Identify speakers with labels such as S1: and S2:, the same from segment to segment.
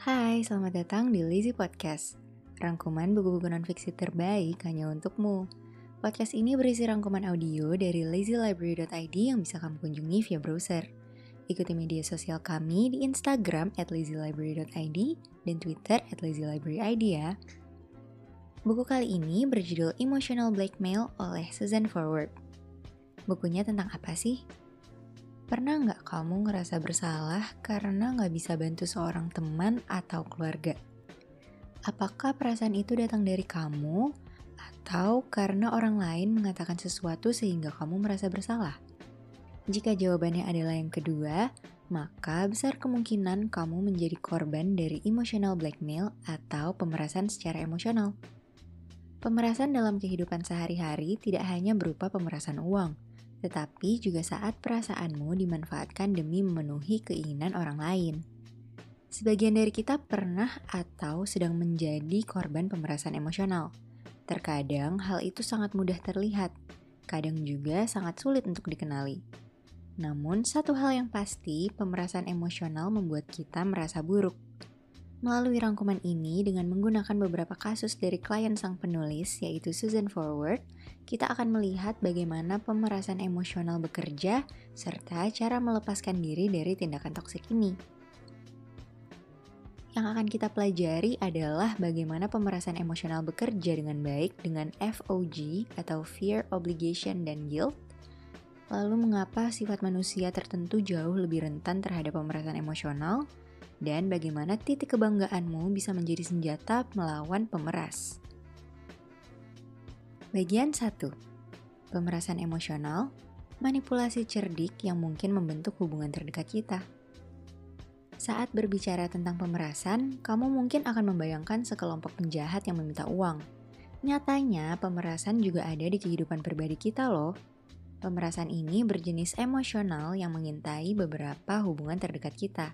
S1: Hai, selamat datang di Lazy Podcast. Rangkuman buku-buku non-fiksi terbaik hanya untukmu. Podcast ini berisi rangkuman audio dari lazylibrary.id yang bisa kamu kunjungi via browser. Ikuti media sosial kami di Instagram at lazylibrary.id dan Twitter at lazylibraryid ya. Buku kali ini berjudul Emotional Blackmail oleh Susan Forward. Bukunya tentang apa sih? Pernah nggak kamu ngerasa bersalah karena nggak bisa bantu seorang teman atau keluarga? Apakah perasaan itu datang dari kamu atau karena orang lain mengatakan sesuatu sehingga kamu merasa bersalah? Jika jawabannya adalah yang kedua, maka besar kemungkinan kamu menjadi korban dari emotional blackmail atau pemerasan secara emosional. Pemerasan dalam kehidupan sehari-hari tidak hanya berupa pemerasan uang, tetapi juga saat perasaanmu dimanfaatkan demi memenuhi keinginan orang lain. Sebagian dari kita pernah atau sedang menjadi korban pemerasan emosional. Terkadang hal itu sangat mudah terlihat, kadang juga sangat sulit untuk dikenali. Namun, satu hal yang pasti, pemerasan emosional membuat kita merasa buruk. Melalui rangkuman ini, dengan menggunakan beberapa kasus dari klien sang penulis, yaitu Susan Forward, kita akan melihat bagaimana pemerasan emosional bekerja serta cara melepaskan diri dari tindakan toksik ini. Yang akan kita pelajari adalah bagaimana pemerasan emosional bekerja dengan baik dengan FOG atau Fear, Obligation, dan Guilt. Lalu mengapa sifat manusia tertentu jauh lebih rentan terhadap pemerasan emosional dan bagaimana titik kebanggaanmu bisa menjadi senjata melawan pemeras. Bagian 1. Pemerasan emosional, manipulasi cerdik yang mungkin membentuk hubungan terdekat kita. Saat berbicara tentang pemerasan, kamu mungkin akan membayangkan sekelompok penjahat yang meminta uang. Nyatanya, pemerasan juga ada di kehidupan pribadi kita loh. Pemerasan ini berjenis emosional yang mengintai beberapa hubungan terdekat kita.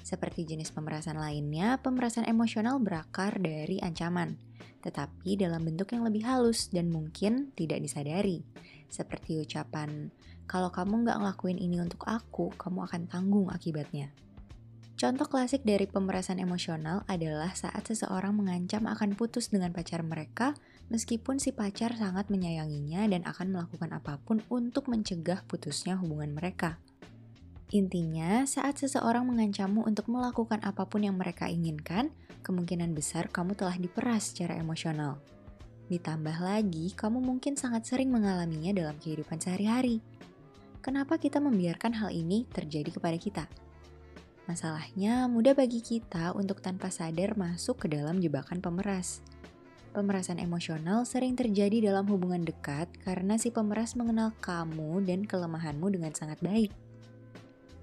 S1: Seperti jenis pemerasan lainnya, pemerasan emosional berakar dari ancaman – tetapi dalam bentuk yang lebih halus dan mungkin tidak disadari. Seperti ucapan, kalau kamu nggak ngelakuin ini untuk aku, kamu akan tanggung akibatnya. Contoh klasik dari pemerasan emosional adalah saat seseorang mengancam akan putus dengan pacar mereka, meskipun si pacar sangat menyayanginya dan akan melakukan apa pun untuk mencegah putusnya hubungan mereka. Intinya, saat seseorang mengancammu untuk melakukan apa pun yang mereka inginkan, kemungkinan besar kamu telah diperas secara emosional. Ditambah lagi, kamu mungkin sangat sering mengalaminya dalam kehidupan sehari-hari. Kenapa kita membiarkan hal ini terjadi kepada kita? Masalahnya, mudah bagi kita untuk tanpa sadar masuk ke dalam jebakan pemeras. Pemerasan emosional sering terjadi dalam hubungan dekat karena si pemeras mengenal kamu dan kelemahanmu dengan sangat baik.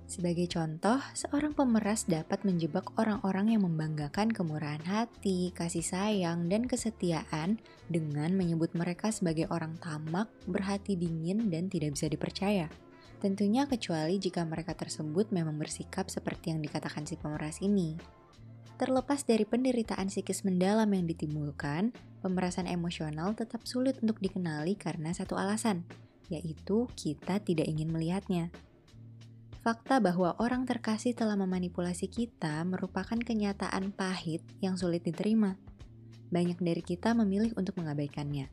S1: Sebagai contoh, seorang pemeras dapat menjebak orang-orang yang membanggakan kemurahan hati, kasih sayang, dan kesetiaan dengan menyebut mereka sebagai orang tamak, berhati dingin, dan tidak bisa dipercaya. Tentunya kecuali jika mereka tersebut memang bersikap seperti yang dikatakan si pemeras ini. Terlepas dari penderitaan psikis mendalam yang ditimbulkan, pemerasan emosional tetap sulit untuk dikenali karena satu alasan, yaitu kita tidak ingin melihatnya. Fakta bahwa orang terkasih telah memanipulasi kita merupakan kenyataan pahit yang sulit diterima. Banyak dari kita memilih untuk mengabaikannya.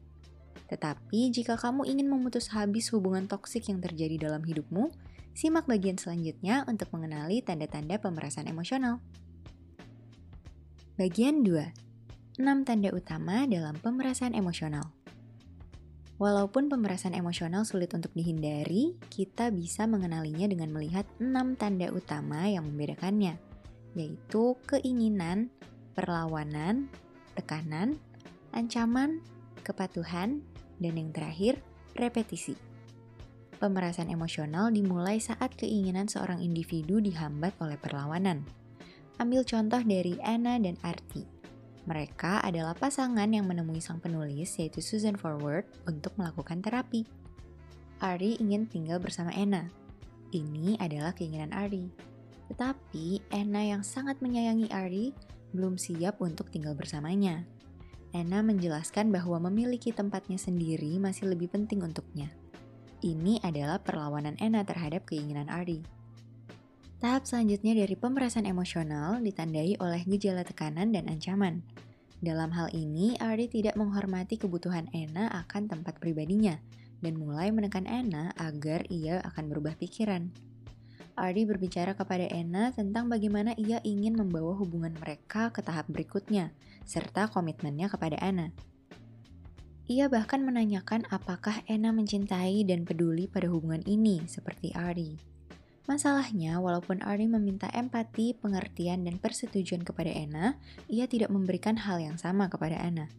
S1: Tetapi, jika kamu ingin memutus habis hubungan toksik yang terjadi dalam hidupmu, simak bagian selanjutnya untuk mengenali tanda-tanda pemerasan emosional. Bagian 2. 6 tanda utama dalam pemerasan emosional. Walaupun pemerasan emosional sulit untuk dihindari, kita bisa mengenalinya dengan melihat enam tanda utama yang membedakannya, yaitu keinginan, perlawanan, tekanan, ancaman, kepatuhan, dan yang terakhir, repetisi. Pemerasan emosional dimulai saat keinginan seorang individu dihambat oleh perlawanan. Ambil contoh dari Anna dan Arti. Mereka adalah pasangan yang menemui sang penulis, yaitu Susan Forward, untuk melakukan terapi. Ari ingin tinggal bersama Anna. Ini adalah keinginan Ari. Tetapi Anna yang sangat menyayangi Ari belum siap untuk tinggal bersamanya. Anna menjelaskan bahwa memiliki tempatnya sendiri masih lebih penting untuknya. Ini adalah perlawanan Anna terhadap keinginan Ari. Tahap selanjutnya dari pemerasan emosional ditandai oleh gejala tekanan dan ancaman. Dalam hal ini, Ardi tidak menghormati kebutuhan Ena akan tempat pribadinya dan mulai menekan Ena agar ia akan berubah pikiran. Ardi berbicara kepada Ena tentang bagaimana ia ingin membawa hubungan mereka ke tahap berikutnya, serta komitmennya kepada Ena. Ia bahkan menanyakan apakah Ena mencintai dan peduli pada hubungan ini, seperti Ardi. Masalahnya, walaupun Arnie meminta empati, pengertian, dan persetujuan kepada Anna, ia tidak memberikan hal yang sama kepada Anna.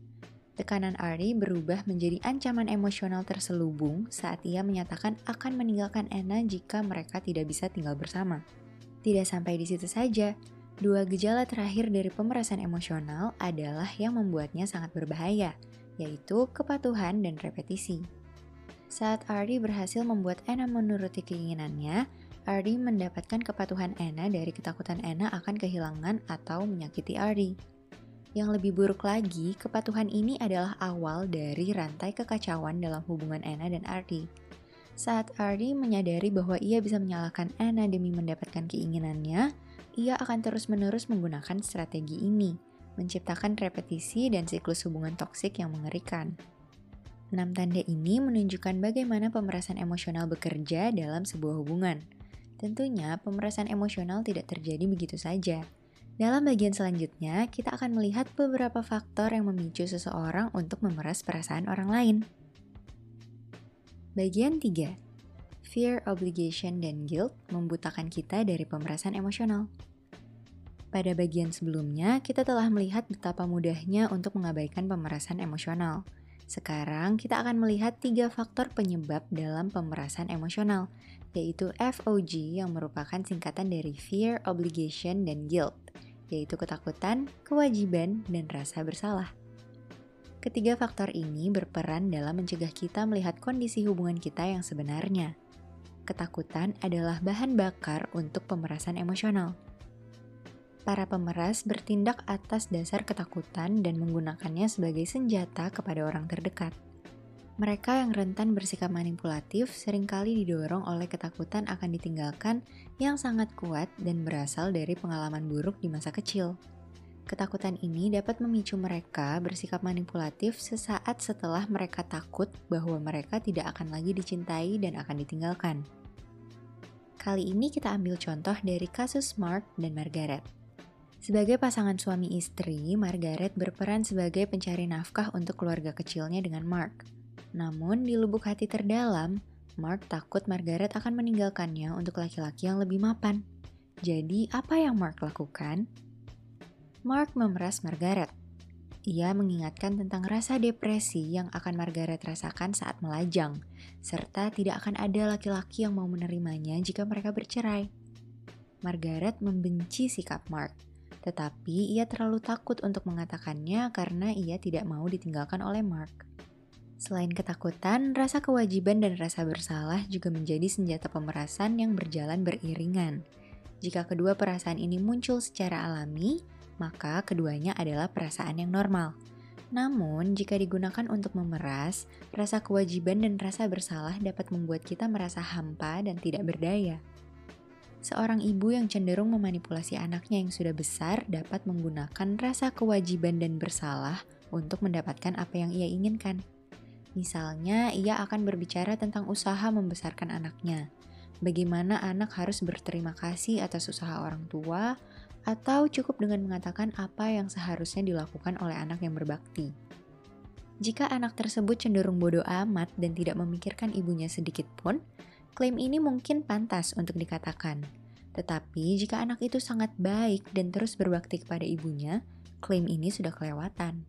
S1: Tekanan Arnie berubah menjadi ancaman emosional terselubung saat ia menyatakan akan meninggalkan Anna jika mereka tidak bisa tinggal bersama. Tidak sampai di situ saja, dua gejala terakhir dari pemerasan emosional adalah yang membuatnya sangat berbahaya, yaitu kepatuhan dan repetisi. Saat Ardi berhasil membuat Anna menuruti keinginannya, Ardi mendapatkan kepatuhan Anna dari ketakutan Anna akan kehilangan atau menyakiti Ardi. Yang lebih buruk lagi, kepatuhan ini adalah awal dari rantai kekacauan dalam hubungan Anna dan Ardi. Saat Ardi menyadari bahwa ia bisa menyalahkan Anna demi mendapatkan keinginannya, ia akan terus-menerus menggunakan strategi ini, menciptakan repetisi dan siklus hubungan toksik yang mengerikan. Enam tanda ini menunjukkan bagaimana pemerasan emosional bekerja dalam sebuah hubungan. Tentunya, pemerasan emosional tidak terjadi begitu saja. Dalam bagian selanjutnya, kita akan melihat beberapa faktor yang memicu seseorang untuk memeras perasaan orang lain. Bagian 3. Fear, obligation, dan guilt membutakan kita dari pemerasan emosional. Pada bagian sebelumnya, kita telah melihat betapa mudahnya untuk mengabaikan pemerasan emosional. Sekarang kita akan melihat tiga faktor penyebab dalam pemerasan emosional, yaitu FOG yang merupakan singkatan dari Fear, Obligation, dan Guilt, yaitu ketakutan, kewajiban, dan rasa bersalah. Ketiga faktor ini berperan dalam mencegah kita melihat kondisi hubungan kita yang sebenarnya. Ketakutan adalah bahan bakar untuk pemerasan emosional para pemeras bertindak atas dasar ketakutan dan menggunakannya sebagai senjata kepada orang terdekat. Mereka yang rentan bersikap manipulatif sering kali didorong oleh ketakutan akan ditinggalkan yang sangat kuat dan berasal dari pengalaman buruk di masa kecil. Ketakutan ini dapat memicu mereka bersikap manipulatif sesaat setelah mereka takut bahwa mereka tidak akan lagi dicintai dan akan ditinggalkan. Kali ini kita ambil contoh dari kasus Mark dan Margaret. Sebagai pasangan suami istri, Margaret berperan sebagai pencari nafkah untuk keluarga kecilnya dengan Mark. Namun, di lubuk hati terdalam, Mark takut Margaret akan meninggalkannya untuk laki-laki yang lebih mapan. Jadi, apa yang Mark lakukan? Mark memeras Margaret. Ia mengingatkan tentang rasa depresi yang akan Margaret rasakan saat melajang, serta tidak akan ada laki-laki yang mau menerimanya jika mereka bercerai. Margaret membenci sikap Mark, tetapi ia terlalu takut untuk mengatakannya karena ia tidak mau ditinggalkan oleh Mark. Selain ketakutan, rasa kewajiban dan rasa bersalah juga menjadi senjata pemerasan yang berjalan beriringan. Jika kedua perasaan ini muncul secara alami, maka keduanya adalah perasaan yang normal. Namun, jika digunakan untuk memeras, rasa kewajiban dan rasa bersalah dapat membuat kita merasa hampa dan tidak berdaya. Seorang ibu yang cenderung memanipulasi anaknya yang sudah besar dapat menggunakan rasa kewajiban dan bersalah untuk mendapatkan apa yang ia inginkan. Misalnya, ia akan berbicara tentang usaha membesarkan anaknya, bagaimana anak harus berterima kasih atas usaha orang tua, atau cukup dengan mengatakan apa yang seharusnya dilakukan oleh anak yang berbakti. Jika anak tersebut cenderung bodoh amat dan tidak memikirkan ibunya sedikit pun, Klaim ini mungkin pantas untuk dikatakan. Tetapi jika anak itu sangat baik dan terus berbakti kepada ibunya, klaim ini sudah kelewatan.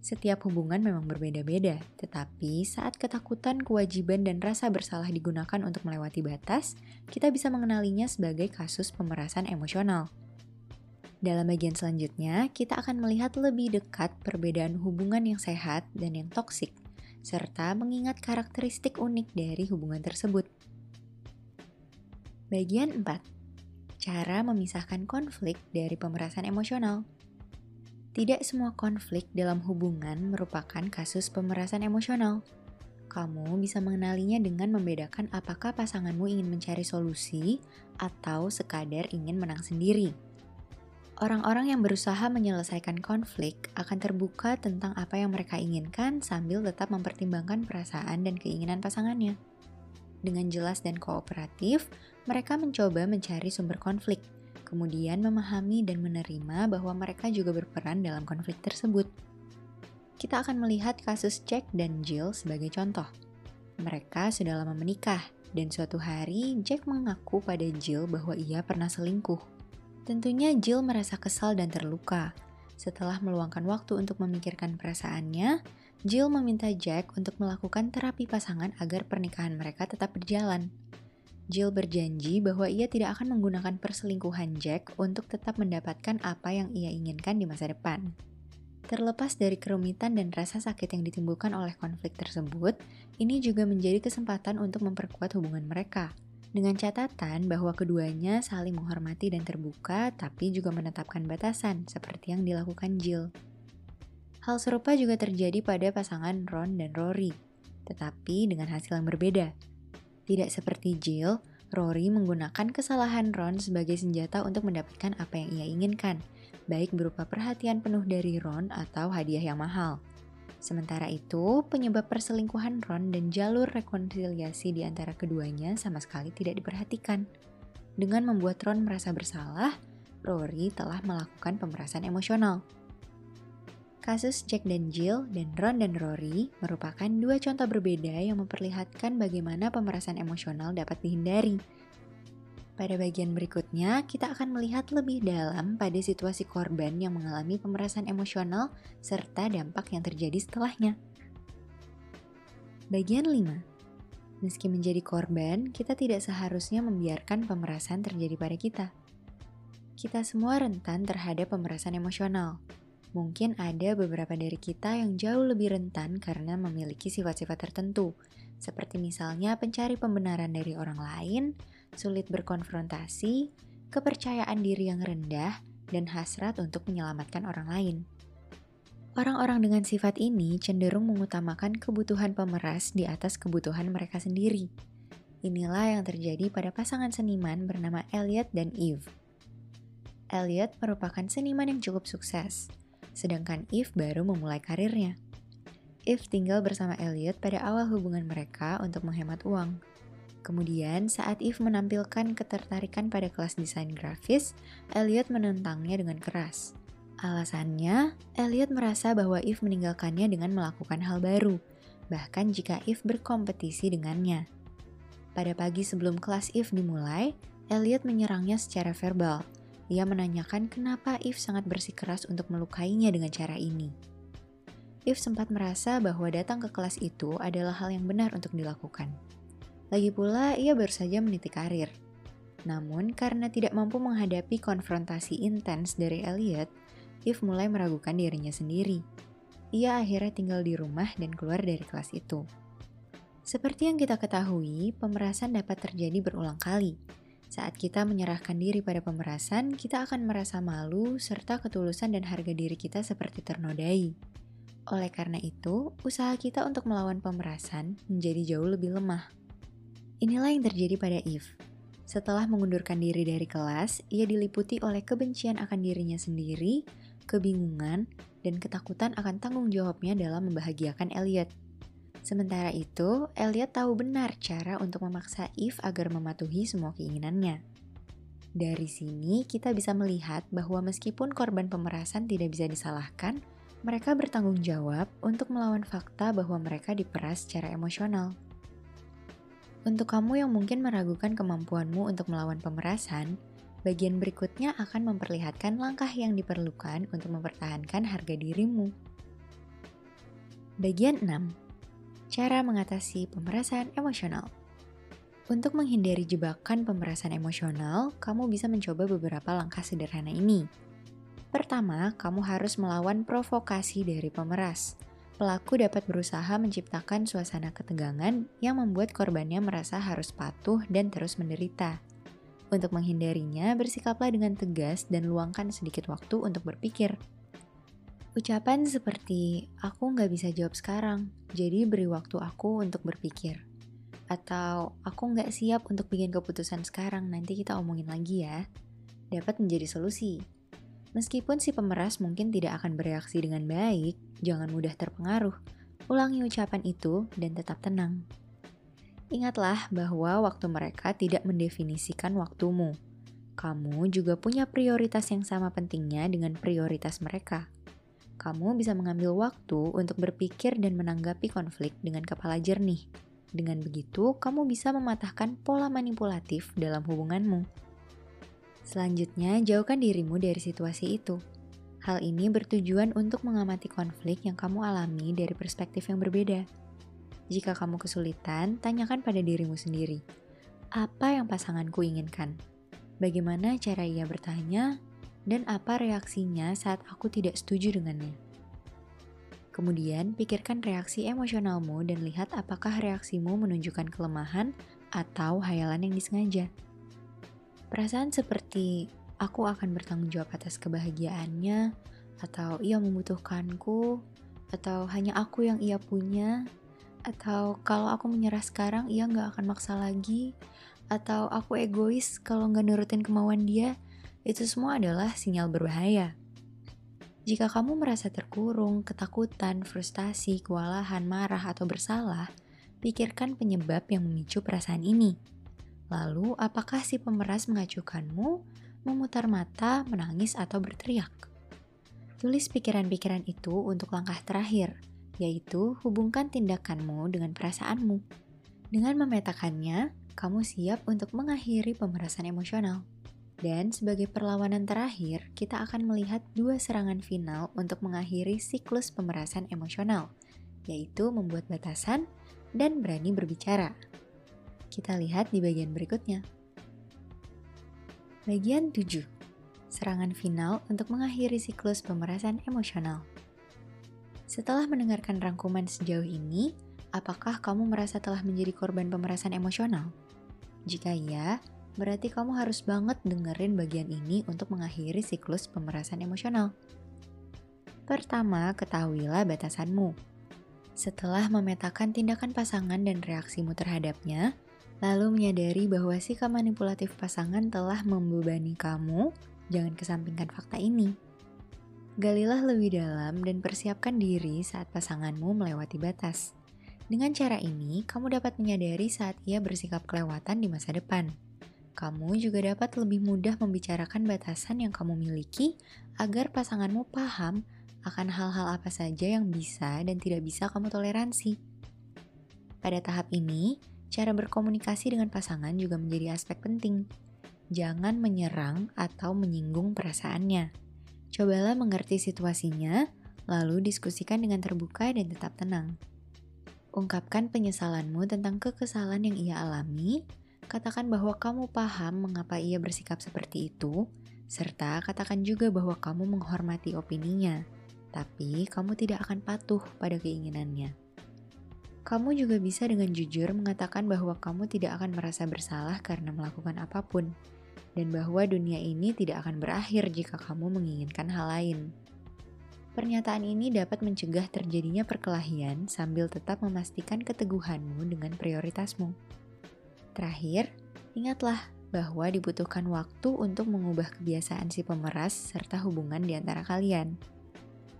S1: Setiap hubungan memang berbeda-beda, tetapi saat ketakutan, kewajiban, dan rasa bersalah digunakan untuk melewati batas, kita bisa mengenalinya sebagai kasus pemerasan emosional. Dalam bagian selanjutnya, kita akan melihat lebih dekat perbedaan hubungan yang sehat dan yang toksik serta mengingat karakteristik unik dari hubungan tersebut. Bagian 4. Cara memisahkan konflik dari pemerasan emosional. Tidak semua konflik dalam hubungan merupakan kasus pemerasan emosional. Kamu bisa mengenalinya dengan membedakan apakah pasanganmu ingin mencari solusi atau sekadar ingin menang sendiri. Orang-orang yang berusaha menyelesaikan konflik akan terbuka tentang apa yang mereka inginkan sambil tetap mempertimbangkan perasaan dan keinginan pasangannya. Dengan jelas dan kooperatif, mereka mencoba mencari sumber konflik, kemudian memahami dan menerima bahwa mereka juga berperan dalam konflik tersebut. Kita akan melihat kasus Jack dan Jill sebagai contoh. Mereka sudah lama menikah, dan suatu hari Jack mengaku pada Jill bahwa ia pernah selingkuh. Tentunya Jill merasa kesal dan terluka. Setelah meluangkan waktu untuk memikirkan perasaannya, Jill meminta Jack untuk melakukan terapi pasangan agar pernikahan mereka tetap berjalan. Jill berjanji bahwa ia tidak akan menggunakan perselingkuhan Jack untuk tetap mendapatkan apa yang ia inginkan di masa depan. Terlepas dari kerumitan dan rasa sakit yang ditimbulkan oleh konflik tersebut, ini juga menjadi kesempatan untuk memperkuat hubungan mereka dengan catatan bahwa keduanya saling menghormati dan terbuka, tapi juga menetapkan batasan, seperti yang dilakukan Jill. Hal serupa juga terjadi pada pasangan Ron dan Rory, tetapi dengan hasil yang berbeda. Tidak seperti Jill, Rory menggunakan kesalahan Ron sebagai senjata untuk mendapatkan apa yang ia inginkan, baik berupa perhatian penuh dari Ron atau hadiah yang mahal. Sementara itu, penyebab perselingkuhan Ron dan jalur rekonsiliasi di antara keduanya sama sekali tidak diperhatikan. Dengan membuat Ron merasa bersalah, Rory telah melakukan pemerasan emosional. Kasus Jack dan Jill dan Ron dan Rory merupakan dua contoh berbeda yang memperlihatkan bagaimana pemerasan emosional dapat dihindari pada bagian berikutnya, kita akan melihat lebih dalam pada situasi korban yang mengalami pemerasan emosional serta dampak yang terjadi setelahnya. Bagian 5. Meski menjadi korban, kita tidak seharusnya membiarkan pemerasan terjadi pada kita. Kita semua rentan terhadap pemerasan emosional. Mungkin ada beberapa dari kita yang jauh lebih rentan karena memiliki sifat-sifat tertentu, seperti misalnya pencari pembenaran dari orang lain, sulit berkonfrontasi, kepercayaan diri yang rendah, dan hasrat untuk menyelamatkan orang lain. Orang-orang dengan sifat ini cenderung mengutamakan kebutuhan pemeras di atas kebutuhan mereka sendiri. Inilah yang terjadi pada pasangan seniman bernama Elliot dan Eve. Elliot merupakan seniman yang cukup sukses, sedangkan Eve baru memulai karirnya. Eve tinggal bersama Elliot pada awal hubungan mereka untuk menghemat uang. Kemudian, saat Eve menampilkan ketertarikan pada kelas desain grafis, Elliot menentangnya dengan keras. Alasannya, Elliot merasa bahwa Eve meninggalkannya dengan melakukan hal baru, bahkan jika Eve berkompetisi dengannya. Pada pagi sebelum kelas Eve dimulai, Elliot menyerangnya secara verbal. Ia menanyakan kenapa Eve sangat bersikeras untuk melukainya dengan cara ini. Eve sempat merasa bahwa datang ke kelas itu adalah hal yang benar untuk dilakukan. Lagi pula, ia baru saja meniti karir. Namun, karena tidak mampu menghadapi konfrontasi intens dari Elliot, Eve mulai meragukan dirinya sendiri. Ia akhirnya tinggal di rumah dan keluar dari kelas itu. Seperti yang kita ketahui, pemerasan dapat terjadi berulang kali. Saat kita menyerahkan diri pada pemerasan, kita akan merasa malu serta ketulusan dan harga diri kita seperti ternodai. Oleh karena itu, usaha kita untuk melawan pemerasan menjadi jauh lebih lemah. Inilah yang terjadi pada Eve. Setelah mengundurkan diri dari kelas, ia diliputi oleh kebencian akan dirinya sendiri, kebingungan, dan ketakutan akan tanggung jawabnya dalam membahagiakan Elliot. Sementara itu, Elliot tahu benar cara untuk memaksa Eve agar mematuhi semua keinginannya. Dari sini, kita bisa melihat bahwa meskipun korban pemerasan tidak bisa disalahkan, mereka bertanggung jawab untuk melawan fakta bahwa mereka diperas secara emosional. Untuk kamu yang mungkin meragukan kemampuanmu untuk melawan pemerasan, bagian berikutnya akan memperlihatkan langkah yang diperlukan untuk mempertahankan harga dirimu. Bagian 6. Cara mengatasi pemerasan emosional. Untuk menghindari jebakan pemerasan emosional, kamu bisa mencoba beberapa langkah sederhana ini. Pertama, kamu harus melawan provokasi dari pemeras pelaku dapat berusaha menciptakan suasana ketegangan yang membuat korbannya merasa harus patuh dan terus menderita. Untuk menghindarinya, bersikaplah dengan tegas dan luangkan sedikit waktu untuk berpikir. Ucapan seperti, aku nggak bisa jawab sekarang, jadi beri waktu aku untuk berpikir. Atau, aku nggak siap untuk bikin keputusan sekarang, nanti kita omongin lagi ya. Dapat menjadi solusi. Meskipun si pemeras mungkin tidak akan bereaksi dengan baik, jangan mudah terpengaruh. Ulangi ucapan itu dan tetap tenang. Ingatlah bahwa waktu mereka tidak mendefinisikan waktumu. Kamu juga punya prioritas yang sama pentingnya dengan prioritas mereka kamu bisa mengambil waktu untuk berpikir dan menanggapi konflik dengan kepala jernih. Dengan begitu, kamu bisa mematahkan pola manipulatif dalam hubunganmu. Selanjutnya, jauhkan dirimu dari situasi itu. Hal ini bertujuan untuk mengamati konflik yang kamu alami dari perspektif yang berbeda. Jika kamu kesulitan, tanyakan pada dirimu sendiri, apa yang pasanganku inginkan? Bagaimana cara ia bertanya dan apa reaksinya saat aku tidak setuju dengannya. Kemudian, pikirkan reaksi emosionalmu dan lihat apakah reaksimu menunjukkan kelemahan atau hayalan yang disengaja. Perasaan seperti aku akan bertanggung jawab atas kebahagiaannya, atau ia membutuhkanku, atau hanya aku yang ia punya, atau kalau aku menyerah sekarang ia nggak akan maksa lagi, atau aku egois kalau nggak nurutin kemauan dia, itu semua adalah sinyal berbahaya. Jika kamu merasa terkurung, ketakutan, frustasi, kewalahan, marah, atau bersalah, pikirkan penyebab yang memicu perasaan ini. Lalu, apakah si pemeras mengacuhkanmu, memutar mata, menangis, atau berteriak? Tulis pikiran-pikiran itu untuk langkah terakhir, yaitu hubungkan tindakanmu dengan perasaanmu. Dengan memetakannya, kamu siap untuk mengakhiri pemerasan emosional. Dan sebagai perlawanan terakhir, kita akan melihat dua serangan final untuk mengakhiri siklus pemerasan emosional, yaitu membuat batasan dan berani berbicara. Kita lihat di bagian berikutnya. Bagian 7. Serangan final untuk mengakhiri siklus pemerasan emosional. Setelah mendengarkan rangkuman sejauh ini, apakah kamu merasa telah menjadi korban pemerasan emosional? Jika iya, berarti kamu harus banget dengerin bagian ini untuk mengakhiri siklus pemerasan emosional. Pertama, ketahuilah batasanmu. Setelah memetakan tindakan pasangan dan reaksimu terhadapnya, lalu menyadari bahwa sikap manipulatif pasangan telah membebani kamu, jangan kesampingkan fakta ini. Galilah lebih dalam dan persiapkan diri saat pasanganmu melewati batas. Dengan cara ini, kamu dapat menyadari saat ia bersikap kelewatan di masa depan. Kamu juga dapat lebih mudah membicarakan batasan yang kamu miliki agar pasanganmu paham akan hal-hal apa saja yang bisa dan tidak bisa kamu toleransi. Pada tahap ini, cara berkomunikasi dengan pasangan juga menjadi aspek penting. Jangan menyerang atau menyinggung perasaannya. Cobalah mengerti situasinya, lalu diskusikan dengan terbuka dan tetap tenang. Ungkapkan penyesalanmu tentang kekesalan yang ia alami Katakan bahwa kamu paham mengapa ia bersikap seperti itu, serta katakan juga bahwa kamu menghormati opininya, tapi kamu tidak akan patuh pada keinginannya. Kamu juga bisa dengan jujur mengatakan bahwa kamu tidak akan merasa bersalah karena melakukan apa pun, dan bahwa dunia ini tidak akan berakhir jika kamu menginginkan hal lain. Pernyataan ini dapat mencegah terjadinya perkelahian sambil tetap memastikan keteguhanmu dengan prioritasmu. Terakhir, ingatlah bahwa dibutuhkan waktu untuk mengubah kebiasaan si pemeras serta hubungan di antara kalian.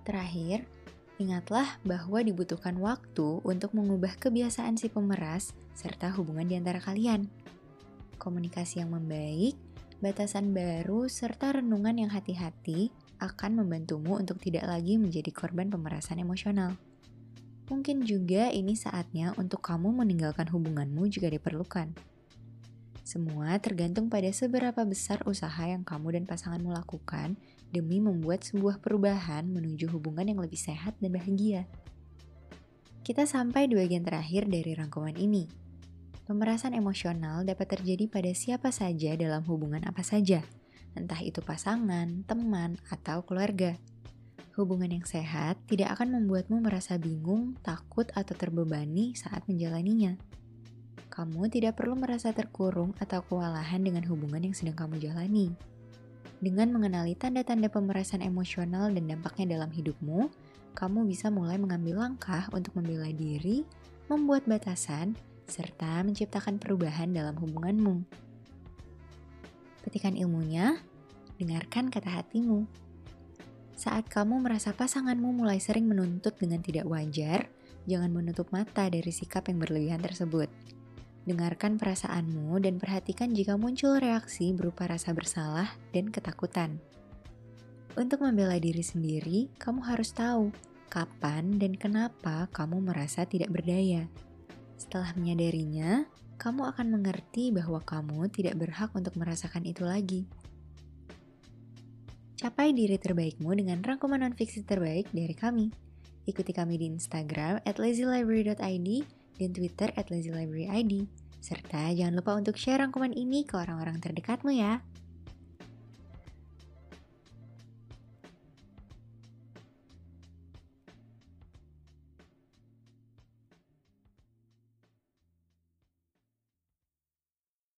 S1: Terakhir, ingatlah bahwa dibutuhkan waktu untuk mengubah kebiasaan si pemeras serta hubungan di antara kalian. Komunikasi yang membaik, batasan baru, serta renungan yang hati-hati akan membantumu untuk tidak lagi menjadi korban pemerasan emosional. Mungkin juga ini saatnya untuk kamu meninggalkan hubunganmu jika diperlukan. Semua tergantung pada seberapa besar usaha yang kamu dan pasanganmu lakukan demi membuat sebuah perubahan menuju hubungan yang lebih sehat dan bahagia. Kita sampai di bagian terakhir dari rangkuman ini. Pemerasan emosional dapat terjadi pada siapa saja dalam hubungan apa saja, entah itu pasangan, teman, atau keluarga. Hubungan yang sehat tidak akan membuatmu merasa bingung, takut, atau terbebani saat menjalaninya. Kamu tidak perlu merasa terkurung atau kewalahan dengan hubungan yang sedang kamu jalani. Dengan mengenali tanda-tanda pemerasan emosional dan dampaknya dalam hidupmu, kamu bisa mulai mengambil langkah untuk membela diri, membuat batasan, serta menciptakan perubahan dalam hubunganmu. Petikan ilmunya, dengarkan kata hatimu. Saat kamu merasa pasanganmu mulai sering menuntut dengan tidak wajar, jangan menutup mata dari sikap yang berlebihan tersebut. Dengarkan perasaanmu dan perhatikan jika muncul reaksi berupa rasa bersalah dan ketakutan. Untuk membela diri sendiri, kamu harus tahu kapan dan kenapa kamu merasa tidak berdaya. Setelah menyadarinya, kamu akan mengerti bahwa kamu tidak berhak untuk merasakan itu lagi. Capai diri terbaikmu dengan rangkuman non-fiksi terbaik dari kami. Ikuti kami di Instagram at lazylibrary.id dan Twitter at LazyLibraryID. Serta jangan lupa untuk share rangkuman ini ke orang-orang terdekatmu ya.